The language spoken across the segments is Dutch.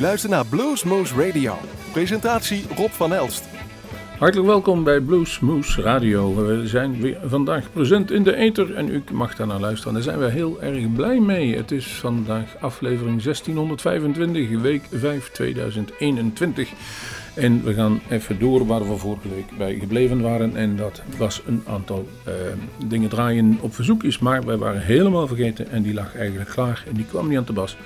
luistert naar Bluesmoose Radio. Presentatie Rob van Elst. Hartelijk welkom bij Bluesmoose Radio. We zijn weer vandaag present in de ether en u mag daar naar luisteren. Daar zijn we heel erg blij mee. Het is vandaag aflevering 1625, week 5 2021. En we gaan even door waar we vorige week bij gebleven waren. En dat was een aantal uh, dingen draaien op verzoekjes. Maar wij waren helemaal vergeten en die lag eigenlijk klaar. En die kwam niet aan te bas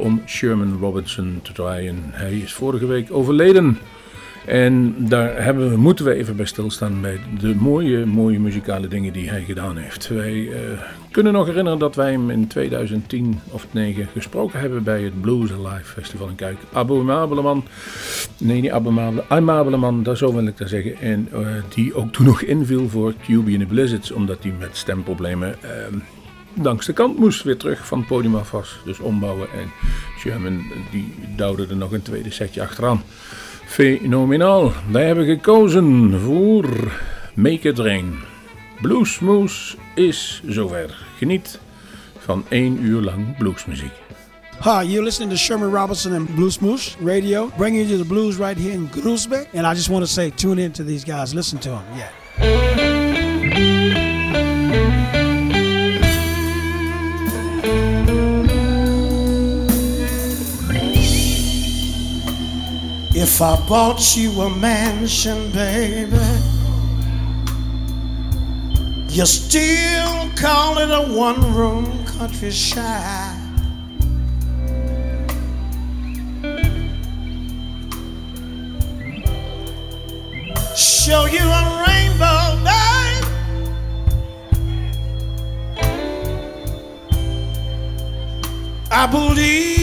om Sherman Robinson te draaien. Hij is vorige week overleden. En daar hebben we, moeten we even bij stilstaan bij de mooie, mooie muzikale dingen die hij gedaan heeft. Wij uh, kunnen nog herinneren dat wij hem in 2010 of 2009 gesproken hebben bij het Blues Alive Festival in Kuik. Abominabele man, nee niet abominabele, aimabele man, dat zo wil ik dat zeggen. En uh, die ook toen nog inviel voor QB in the Blizzards, omdat hij met stemproblemen... Uh, langs de kant moest weer terug van het podium af was. Dus ombouwen. En Sherman die duwde er nog een tweede setje achteraan. Fenomenaal. Wij hebben gekozen voor Make It Rain. Bluesmoose is zover. Geniet van één uur lang bluesmuziek. Hi, you're listening to Sherman Robinson and Bluesmoose Radio, bringing you the blues right here in Groesbeck. And I just want to say, tune in to these guys. Listen to them. Yeah. If I bought you a mansion, baby, you still call it a one room country shy. Show you a rainbow, babe. I believe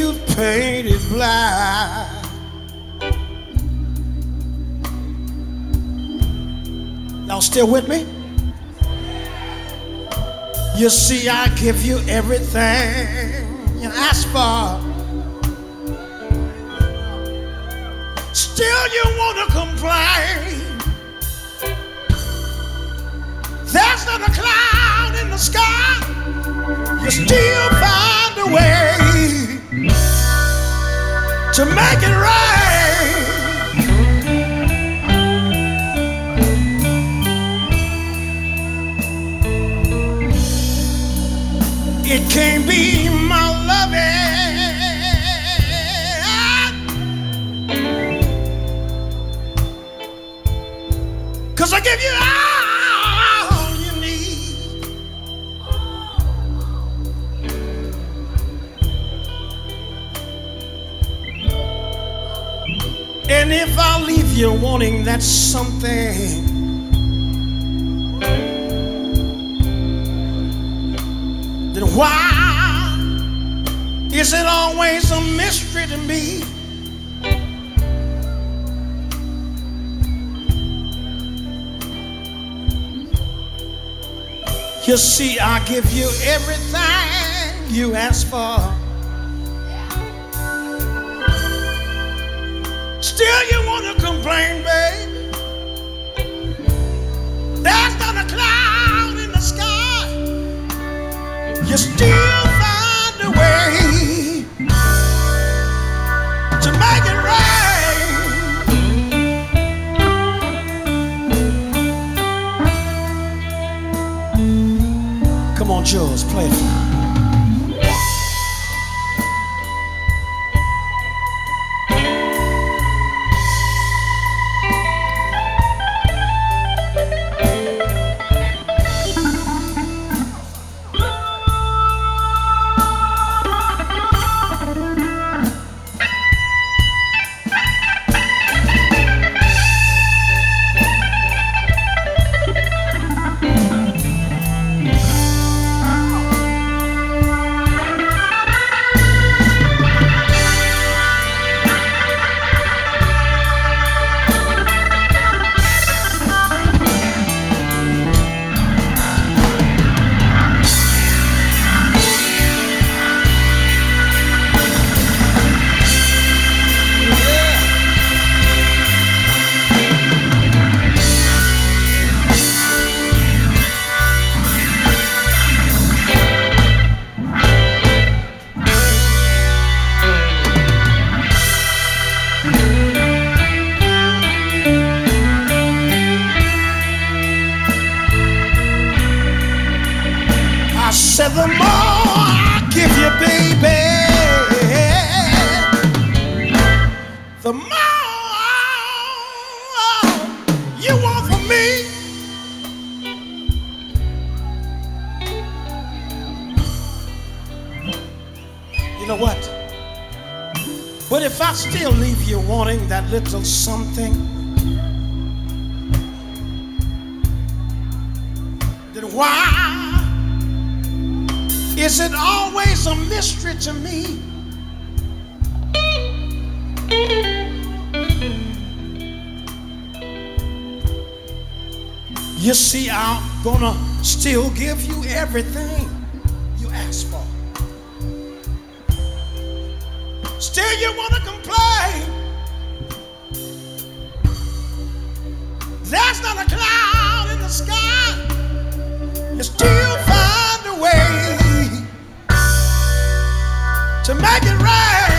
you painted black. Y'all still with me? You see, I give you everything you ask for. Still, you want to complain. There's not a cloud in the sky. You still find a way to make it rain. It can't be my loving. Cause I give you And if I leave you wanting that something, then why is it always a mystery to me? You see, I give you everything you ask for. Still, you want to complain, babe. There's not a cloud in the sky. You still still leave you wanting that little something, then why is it always a mystery to me? You see, I'm gonna still give you everything you ask for. Still, you wanna complain? There's not a cloud in the sky. You still find a way to make it rain.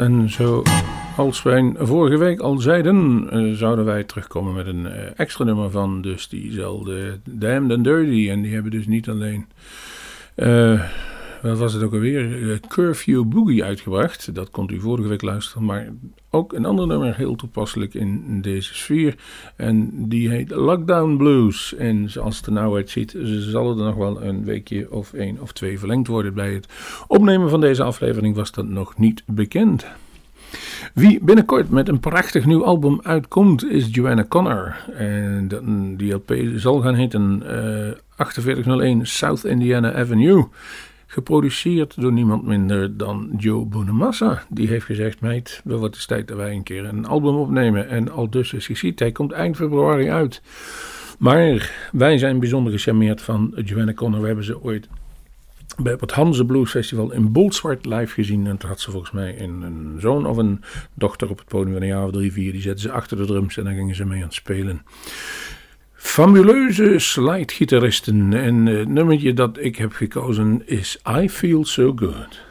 En zo als wij vorige week al zeiden, uh, zouden wij terugkomen met een uh, extra nummer van dus diezelfde Damned and Dirty. En die hebben dus niet alleen, uh, wat was het ook alweer, Curfew Boogie uitgebracht. Dat kon u vorige week luisteren, maar ook een ander nummer heel toepasselijk in deze sfeer. En die heet Lockdown Blues. En zoals het er nou uitziet, zal er nog wel een weekje of één of twee verlengd worden. Bij het opnemen van deze aflevering was dat nog niet bekend. Wie binnenkort met een prachtig nieuw album uitkomt is Joanna Connor. En die LP zal gaan heten uh, 4801 South Indiana Avenue. Geproduceerd door niemand minder dan Joe Bonamassa. Die heeft gezegd: Meid, wel wat is tijd dat wij een keer een album opnemen. En al dus is gezien, hij komt eind februari uit. Maar wij zijn bijzonder gecharmeerd van Joanna Connor. We hebben ze ooit bij het Hanze Blues Festival in Bolzwart live gezien. En toen had ze volgens mij een, een, zoon of een dochter op het podium van een jaar of drie, vier. Die zetten ze achter de drums en dan gingen ze mee aan het spelen. Fabuleuze slide-gitaristen. En het nummertje dat ik heb gekozen is I Feel So Good.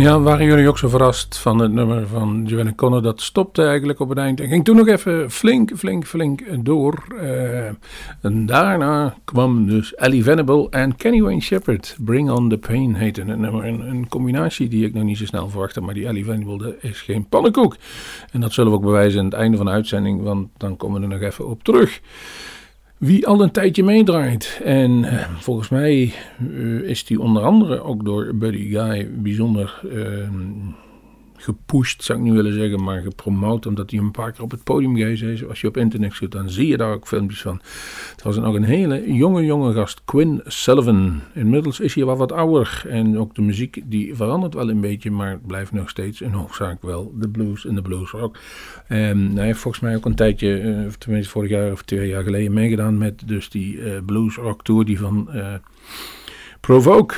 Ja, waren jullie ook zo verrast van het nummer van Joanna Connor? Dat stopte eigenlijk op het eind en ging toen nog even flink, flink, flink door. Uh, en daarna kwam dus Ellie Venable en Kenny Wayne Shepherd. Bring on the Pain heette het nummer. Een, een combinatie die ik nog niet zo snel verwachtte, maar die Ellie Venable is geen pannenkoek. En dat zullen we ook bewijzen aan het einde van de uitzending, want dan komen we er nog even op terug. Wie al een tijdje meedraait. En uh, volgens mij uh, is die onder andere ook door Buddy Guy bijzonder uh, gepusht, zou ik niet willen zeggen, maar gepromoot. Omdat hij een paar keer op het podium geweest is. Als je op internet zoekt, dan zie je daar ook filmpjes van. Het was ook een hele jonge, jonge gast, Quinn Sullivan. Inmiddels is hij wel wat ouder. En ook de muziek die verandert wel een beetje, maar blijft nog steeds een hoofdzaak wel de blues en de blues rock. Um, hij heeft volgens mij ook een tijdje, uh, tenminste vorig jaar of twee jaar geleden, meegedaan met dus die uh, blues rock tour die van uh, Provoke.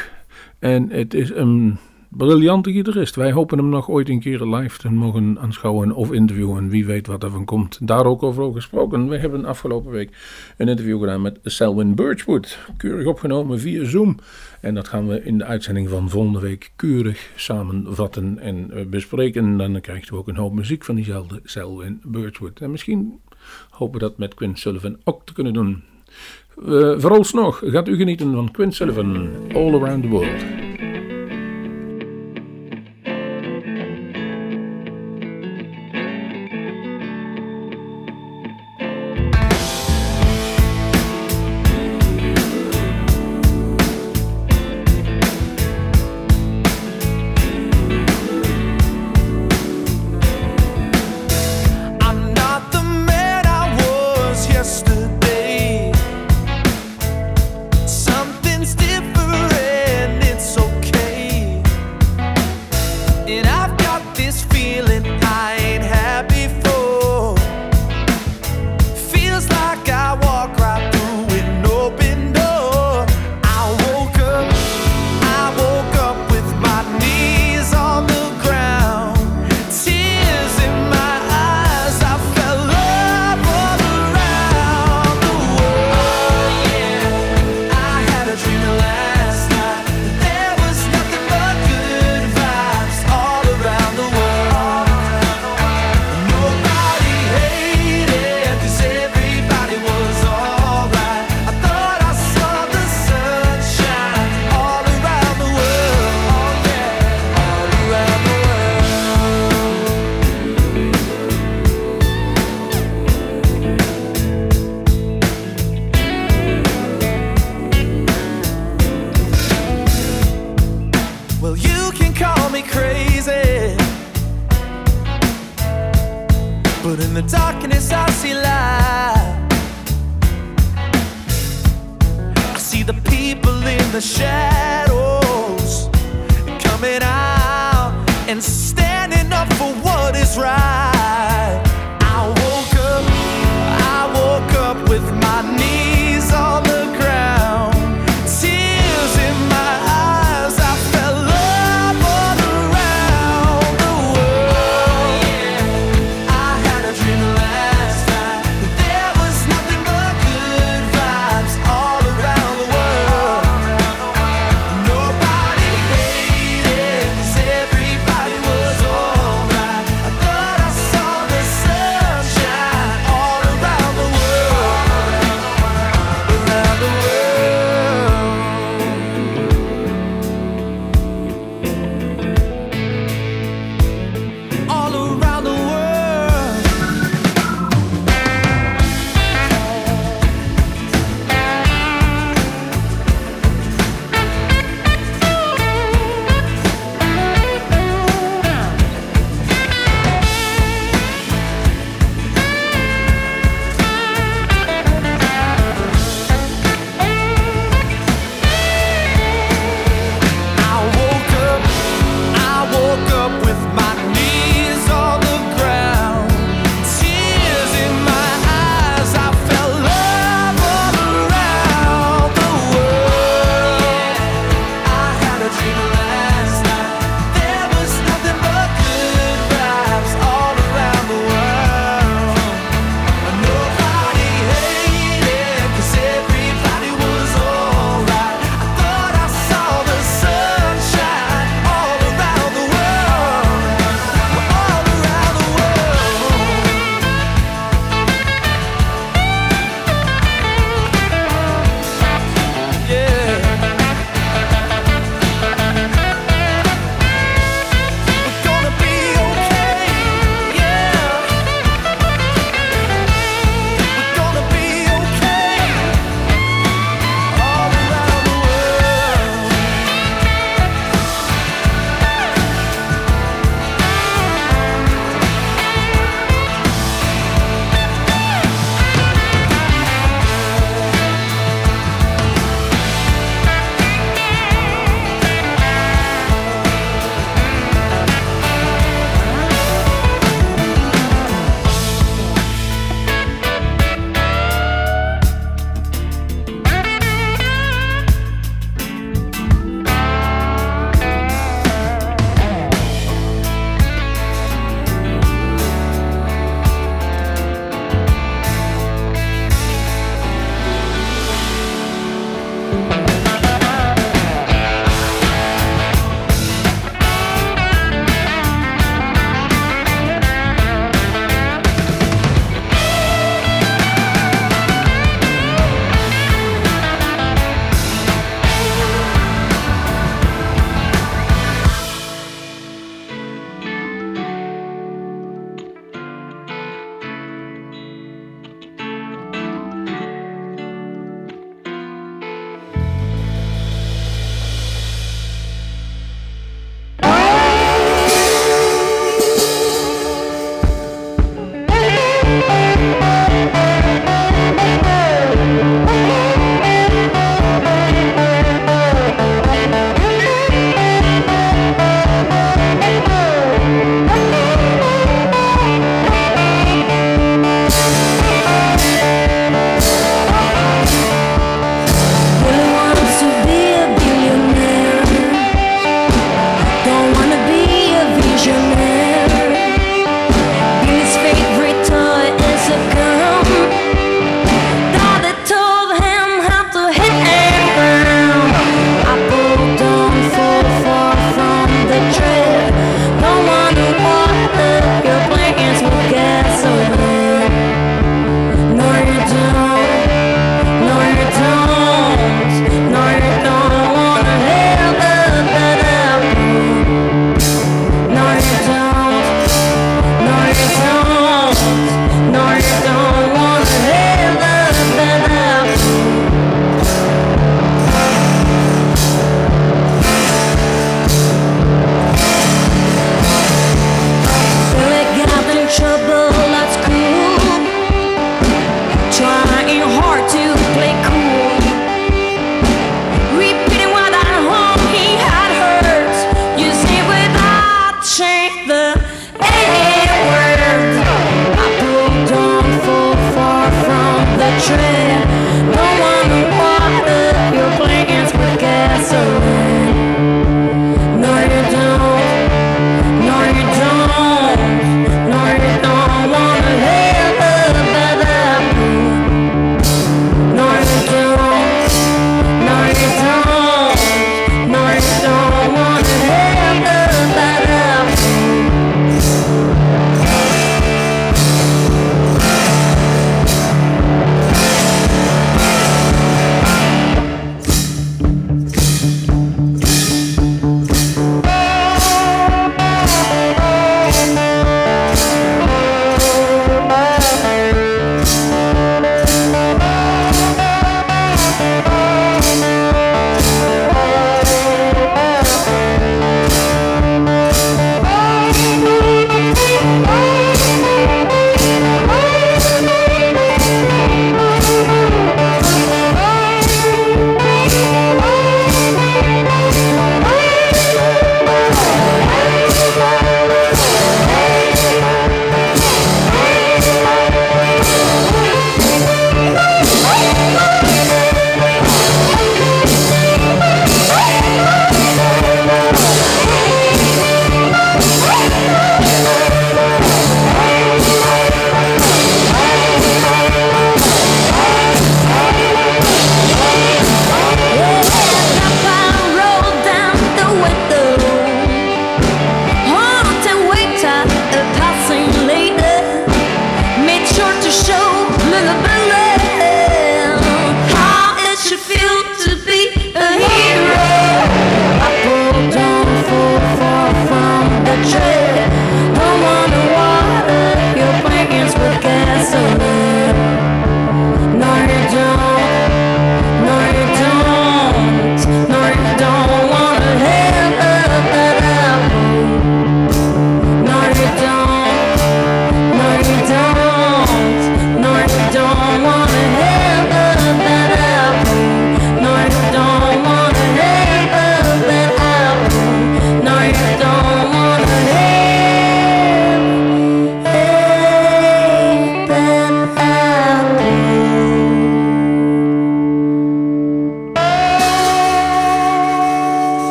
En het is een briljante gitarist. Wij hopen hem nog ooit een keer live te mogen aanschouwen of interviewen. Wie weet wat er van komt. Daar ook over gesproken. We hebben afgelopen week een interview gedaan met Selwyn Birchwood. Keurig opgenomen via Zoom. En dat gaan we in de uitzending van volgende week keurig samenvatten en eh, bespreken. Dan krijgt u ook een hoop muziek van diezelfde Selwyn Birchwood. En misschien hopen we dat met Quinn Sullivan ook te kunnen doen. Uh, vooralsnog gaat u genieten van Quinn Sullivan, All Around the World.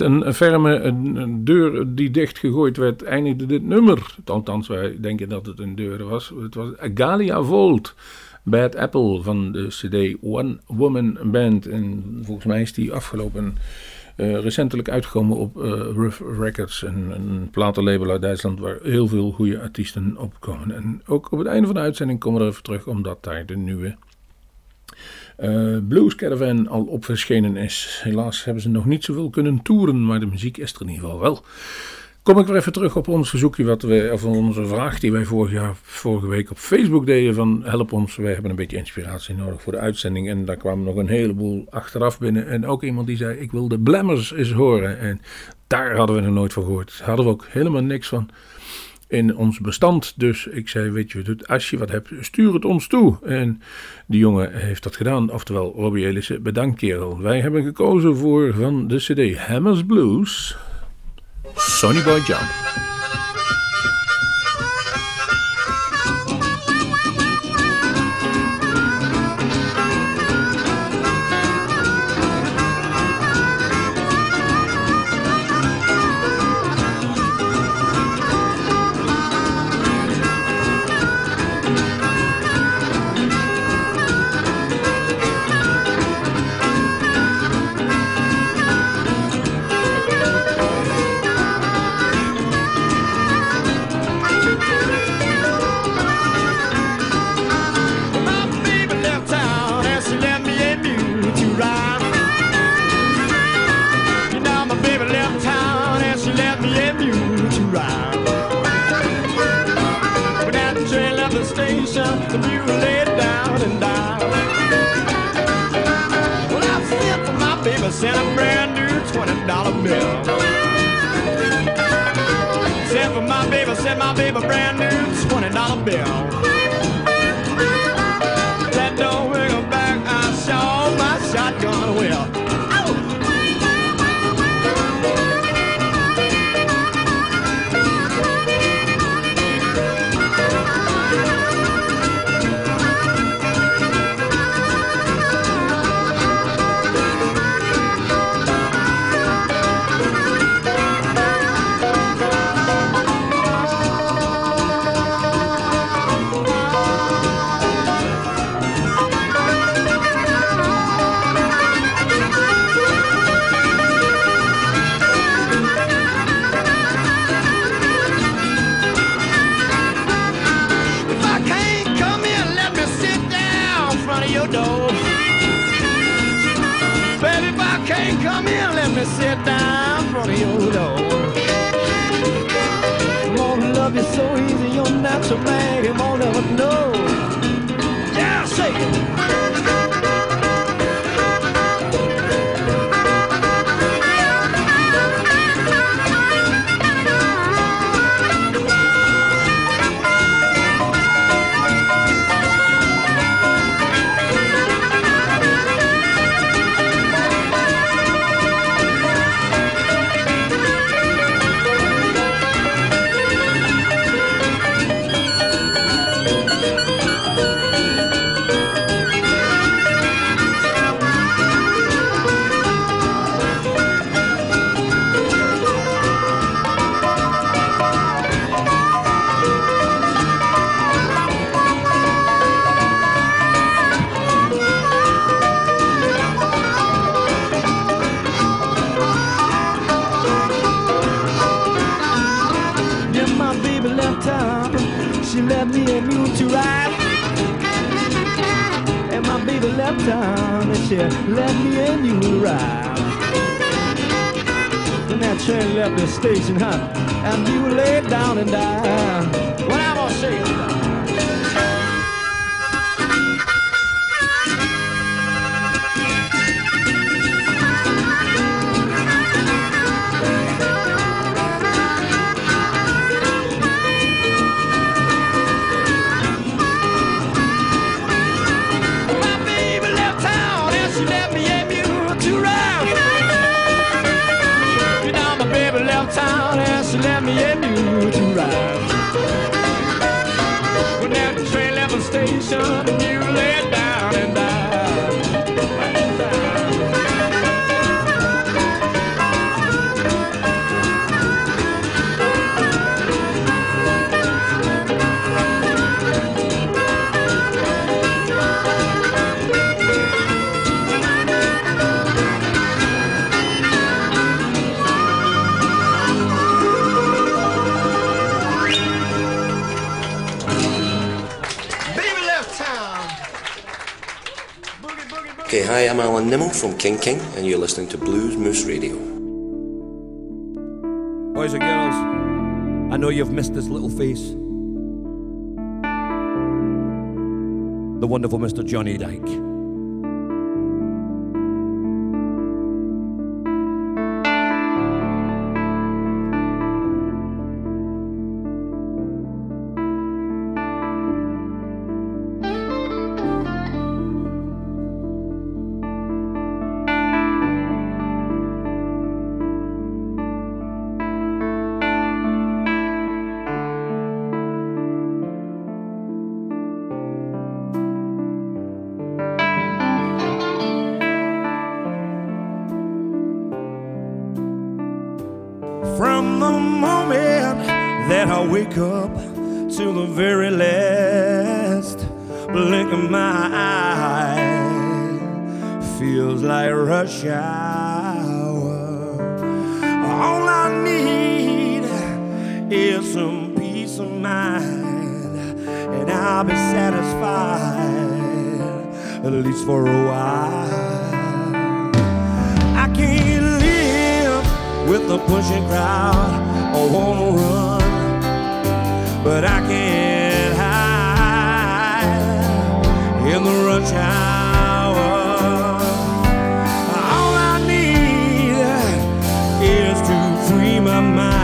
Met een ferme een deur die dichtgegooid werd, eindigde dit nummer. Althans, wij denken dat het een deur was. Het was Galia Volt. Bad Apple van de CD One Woman Band. En volgens mij is die afgelopen uh, recentelijk uitgekomen op uh, Rough Records, een, een platenlabel uit Duitsland waar heel veel goede artiesten op komen. En ook op het einde van de uitzending komen we er even terug, omdat daar de nieuwe uh, Blues Caravan al op verschenen is. Helaas hebben ze nog niet zoveel kunnen toeren, maar de muziek is er in ieder geval wel. Kom ik weer even terug op ons verzoekje, wat we, of onze vraag die wij vorig jaar, vorige week op Facebook deden: van help ons, wij hebben een beetje inspiratie nodig voor de uitzending. En daar kwamen nog een heleboel achteraf binnen. En ook iemand die zei: Ik wil de Blammers eens horen. En daar hadden we nog nooit van gehoord. Hadden we ook helemaal niks van in ons bestand. Dus ik zei, weet je, als je wat hebt, stuur het ons toe. En die jongen heeft dat gedaan. Oftewel, Robbie Elissen, bedankt kerel. Wij hebben gekozen voor van de cd Hammers Blues, Sonny Boy Jump. Hi, I'm Alan Nimmo from King King, and you're listening to Blues Moose Radio. Boys and girls, I know you've missed this little face. The wonderful Mr. Johnny Dyke. my mind.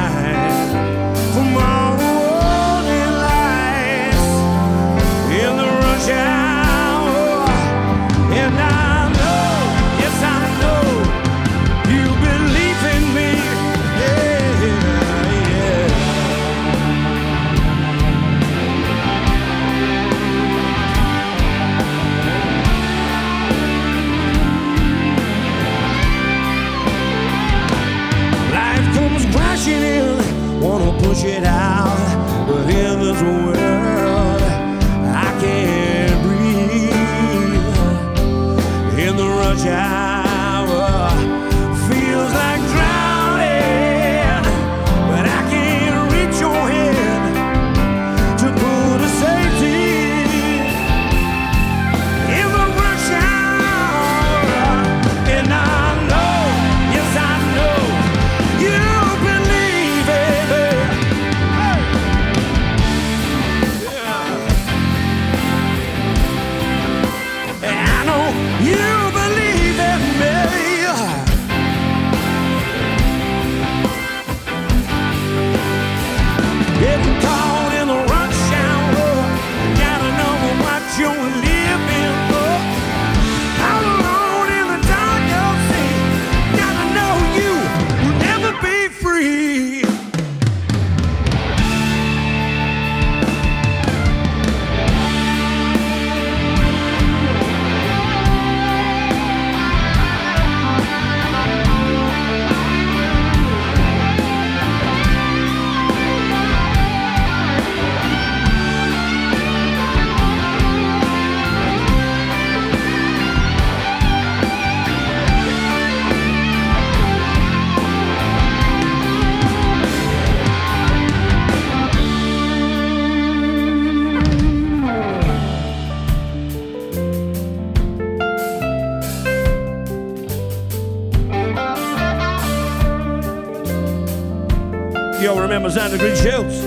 Alexander Green Shields.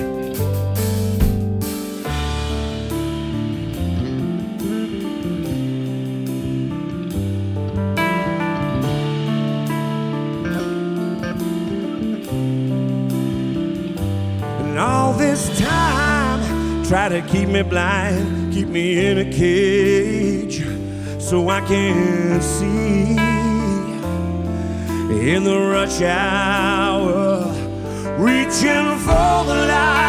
And all this time, try to keep me blind, keep me in a cage, so I can't see in the rush hour reaching for the light,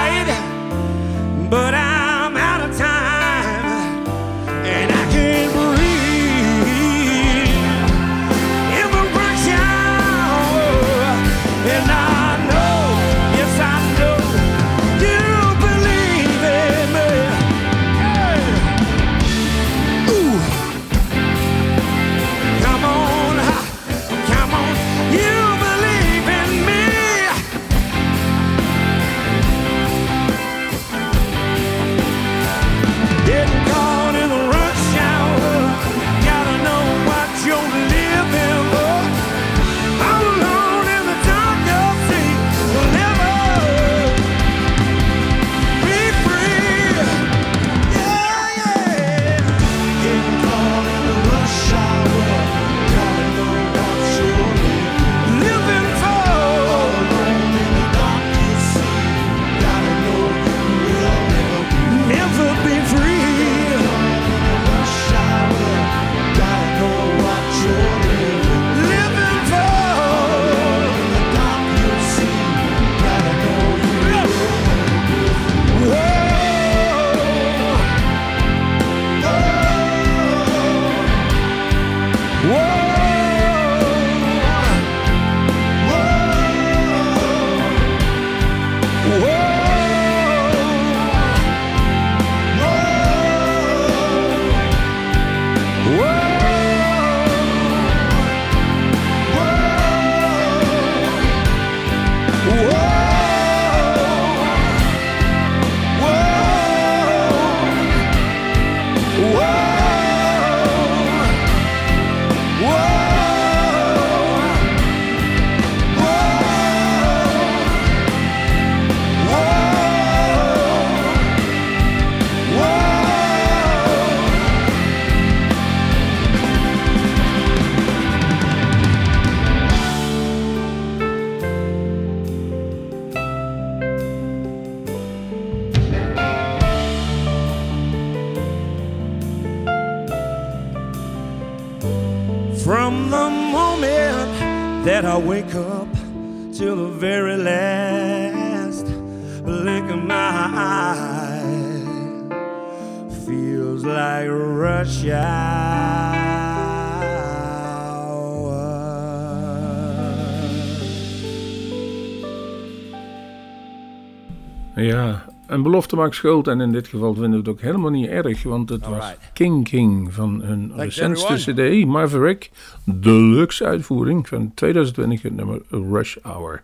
Ja, een belofte maakt schuld en in dit geval vinden we het ook helemaal niet erg, want het was. King King van hun recentste cd, Maverick, deluxe uitvoering van 2020, het nummer Rush Hour.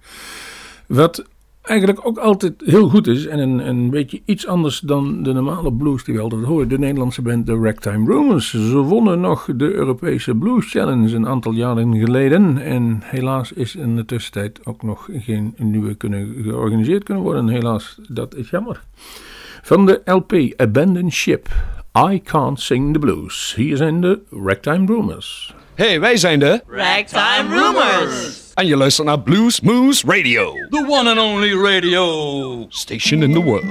Wat eigenlijk ook altijd heel goed is en een, een beetje iets anders dan de normale blues die we altijd horen. De Nederlandse band The Ragtime Rumors. Ze wonnen nog de Europese Blues Challenge een aantal jaren geleden en helaas is in de tussentijd ook nog geen nieuwe kunnen georganiseerd kunnen worden. Helaas, dat is jammer. Van de LP Abandoned Ship, I Can't Sing the Blues. Hier zijn de Ragtime Rumors. Hey, wij zijn de... Ragtime Rumors. En je luistert naar Blues Moose Radio. The one and only radio. Station in the world.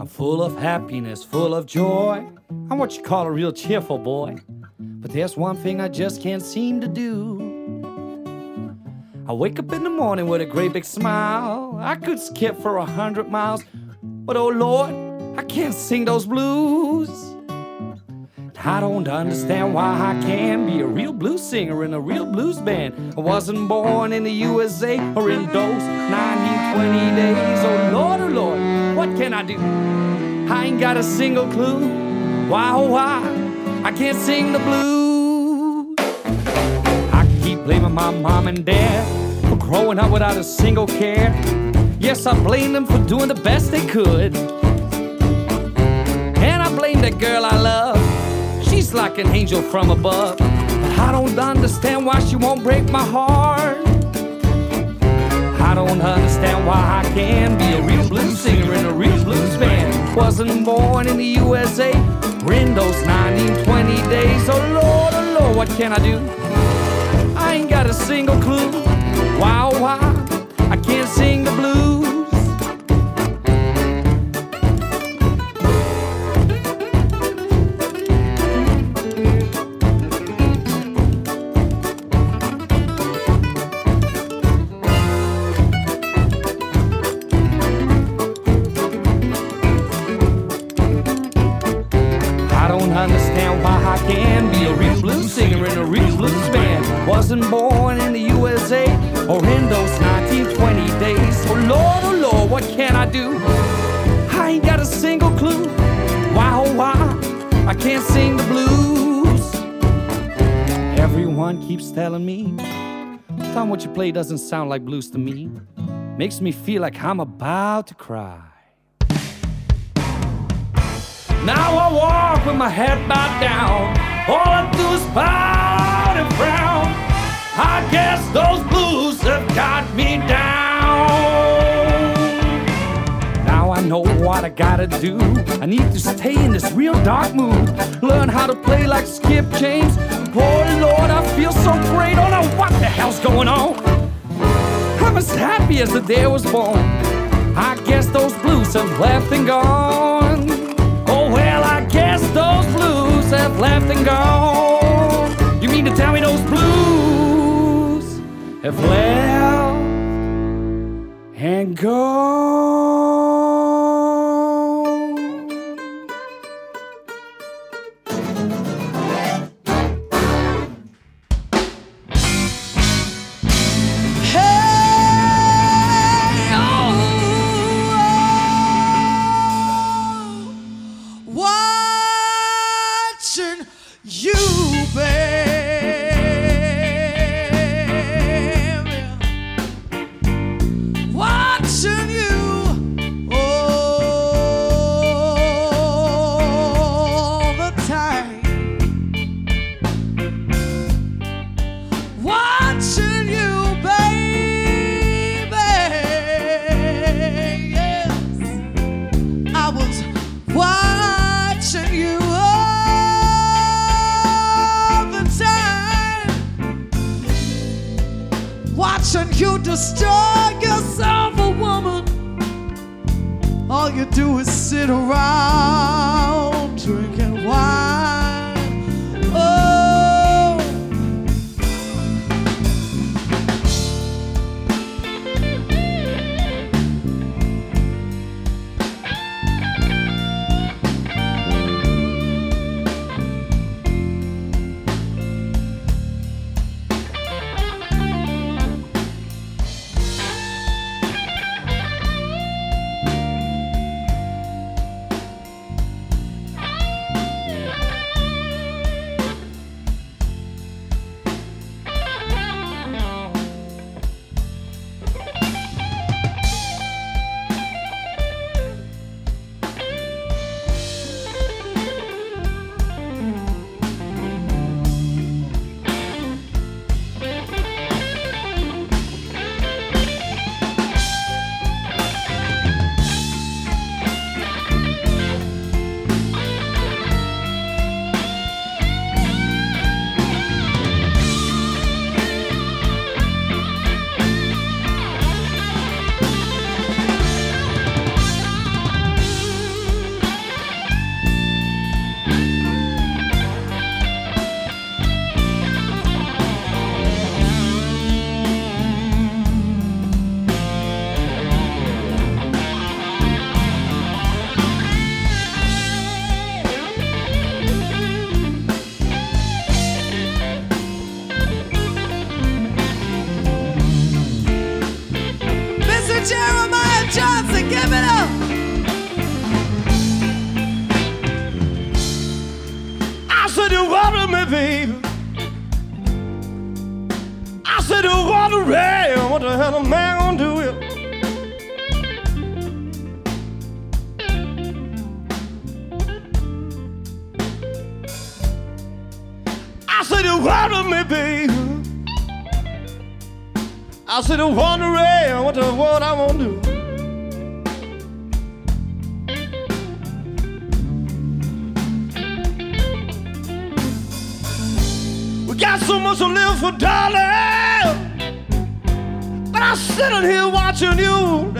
I'm full of happiness, full of joy. I'm what you call a real cheerful boy. But there's one thing I just can't seem to do. I wake up in the morning with a great big smile. I could skip for a hundred miles. But oh Lord, I can't sing those blues. I don't understand why I can't be a real blues singer in a real blues band. I wasn't born in the USA or in those 1920 days. Oh Lord, oh Lord, what can I do? I ain't got a single clue. Why, oh why? I can't sing the blues. I keep blaming my mom and dad growing up without a single care. Yes, I blame them for doing the best they could. And I blame that girl I love. She's like an angel from above. But I don't understand why she won't break my heart. I don't understand why I can't be a real blues singer in a real blues band. Wasn't born in the USA or in those 1920 days. Oh Lord, oh Lord, what can I do? I ain't got a single clue. Oh, why? I can't sing the blues. I don't understand why I can be a real blues singer in a real blues band. Wasn't born telling me, Tom, what you play doesn't sound like blues to me. Makes me feel like I'm about to cry. Now I walk with my head bowed down. All I do is pout and frown. I guess those blues have got me down. I know what I gotta do. I need to stay in this real dark mood. Learn how to play like Skip James. Oh Lord, I feel so great. Oh, Don't know what the hell's going on. I'm as happy as the day I was born. I guess those blues have left and gone. Oh well, I guess those blues have left and gone. You mean to tell me those blues have left and gone?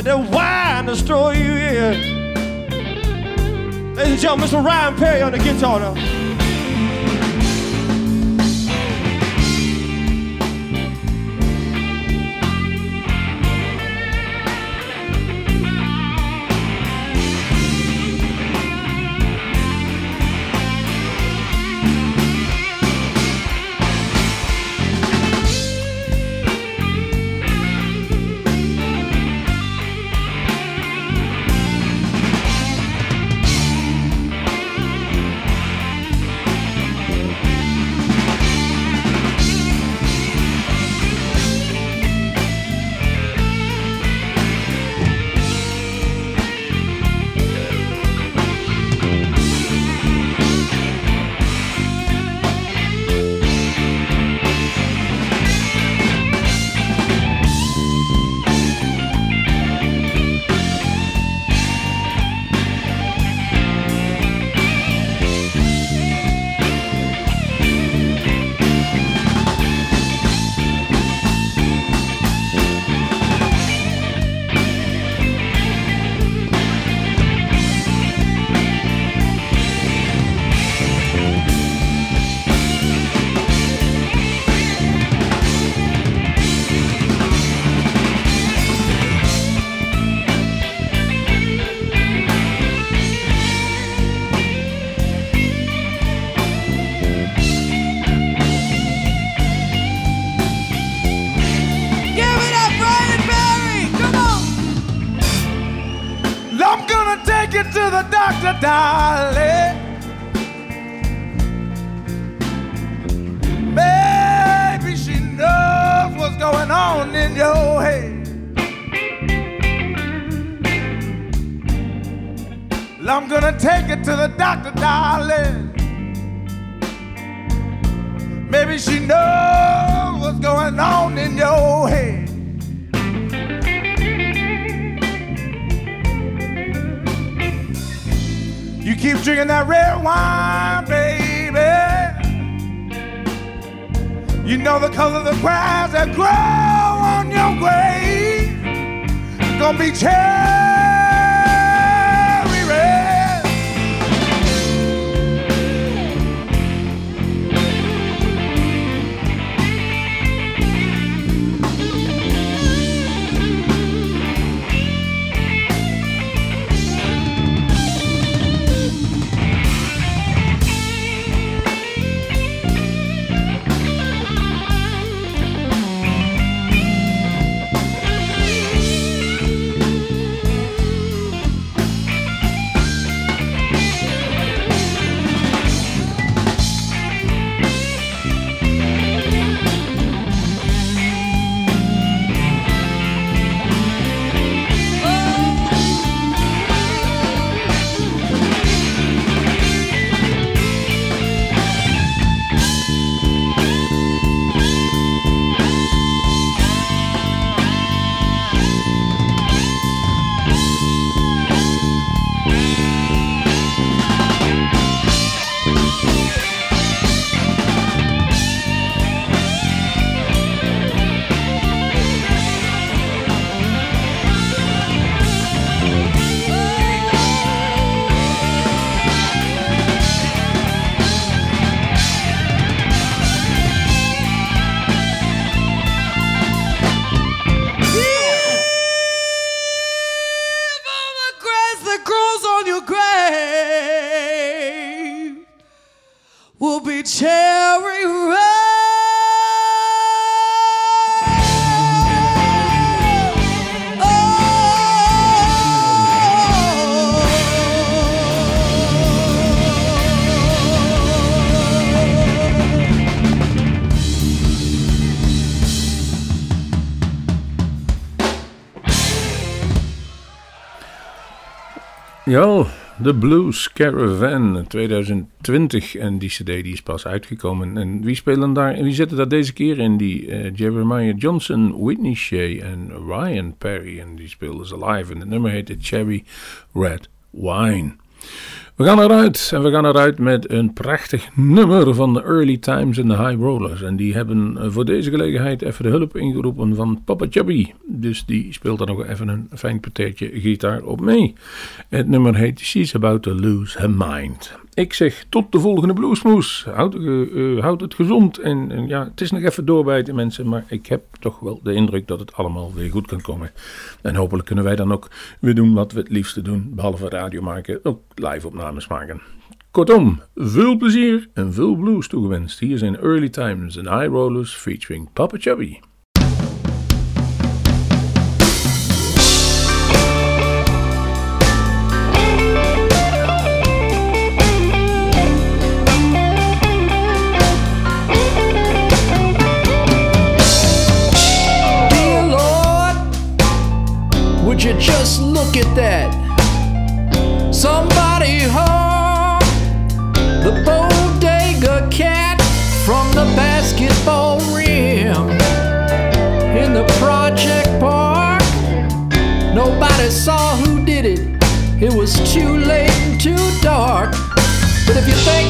that wine destroy you, yeah. Ladies and gentlemen, Mr. Ryan Perry on the guitar now. Maybe she knows what's going on in your head. You keep drinking that red wine, baby. You know the color of the grass that grow on your grave. Gonna be changed. that grows on your grave will be cherry red. Ja, The Blues Caravan 2020 en die cd die is pas uitgekomen. En wie spelen daar en wie zitten daar deze keer in? Die eh, Jeremiah Johnson, Whitney Shea en Ryan Perry. En die speelden ze live en het nummer heette Cherry Red Wine. We gaan eruit en we gaan eruit met een prachtig nummer van de Early Times en de High Rollers. En die hebben eh, voor deze gelegenheid even de hulp ingeroepen van Papa Chubby. Dus die speelt daar nog even een fijn pateertje gitaar op mee. Het nummer heet She's About to Lose Her Mind. Ik zeg tot de volgende Bluesmoes. Houd, uh, houd het gezond. En, en, ja, het is nog even doorbijten mensen. Maar ik heb toch wel de indruk dat het allemaal weer goed kan komen. En hopelijk kunnen wij dan ook weer doen wat we het liefste doen. Behalve radio maken. Ook live opnames maken. Kortom, veel plezier en veel blues toegewenst. Hier zijn Early Times en High Rollers featuring Papa Chubby.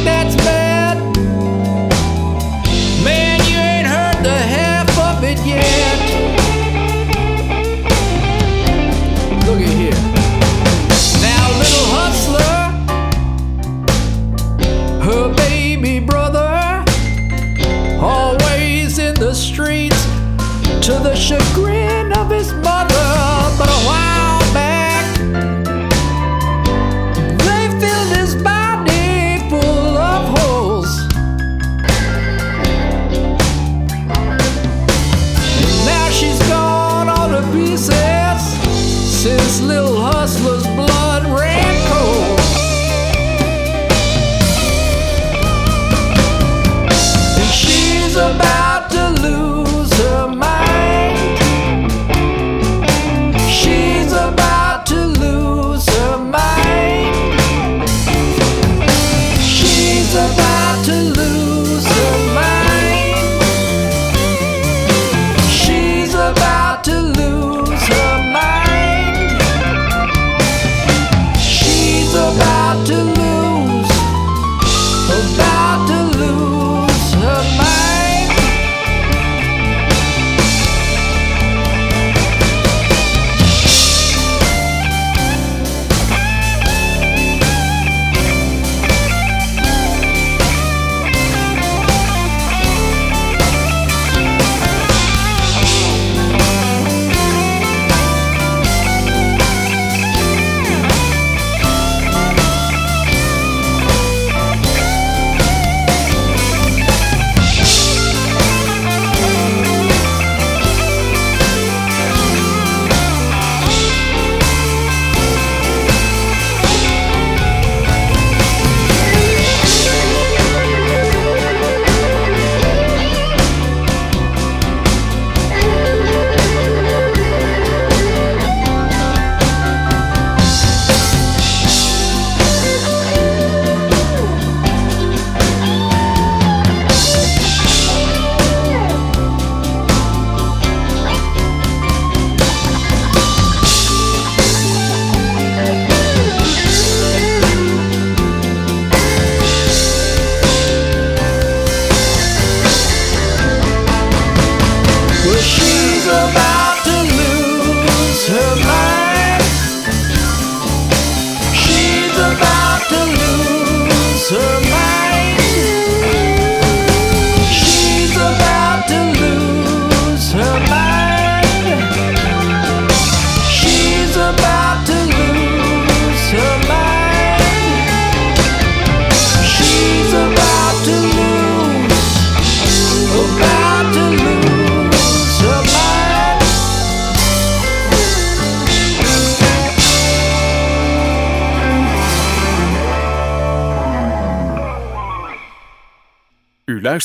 that's better.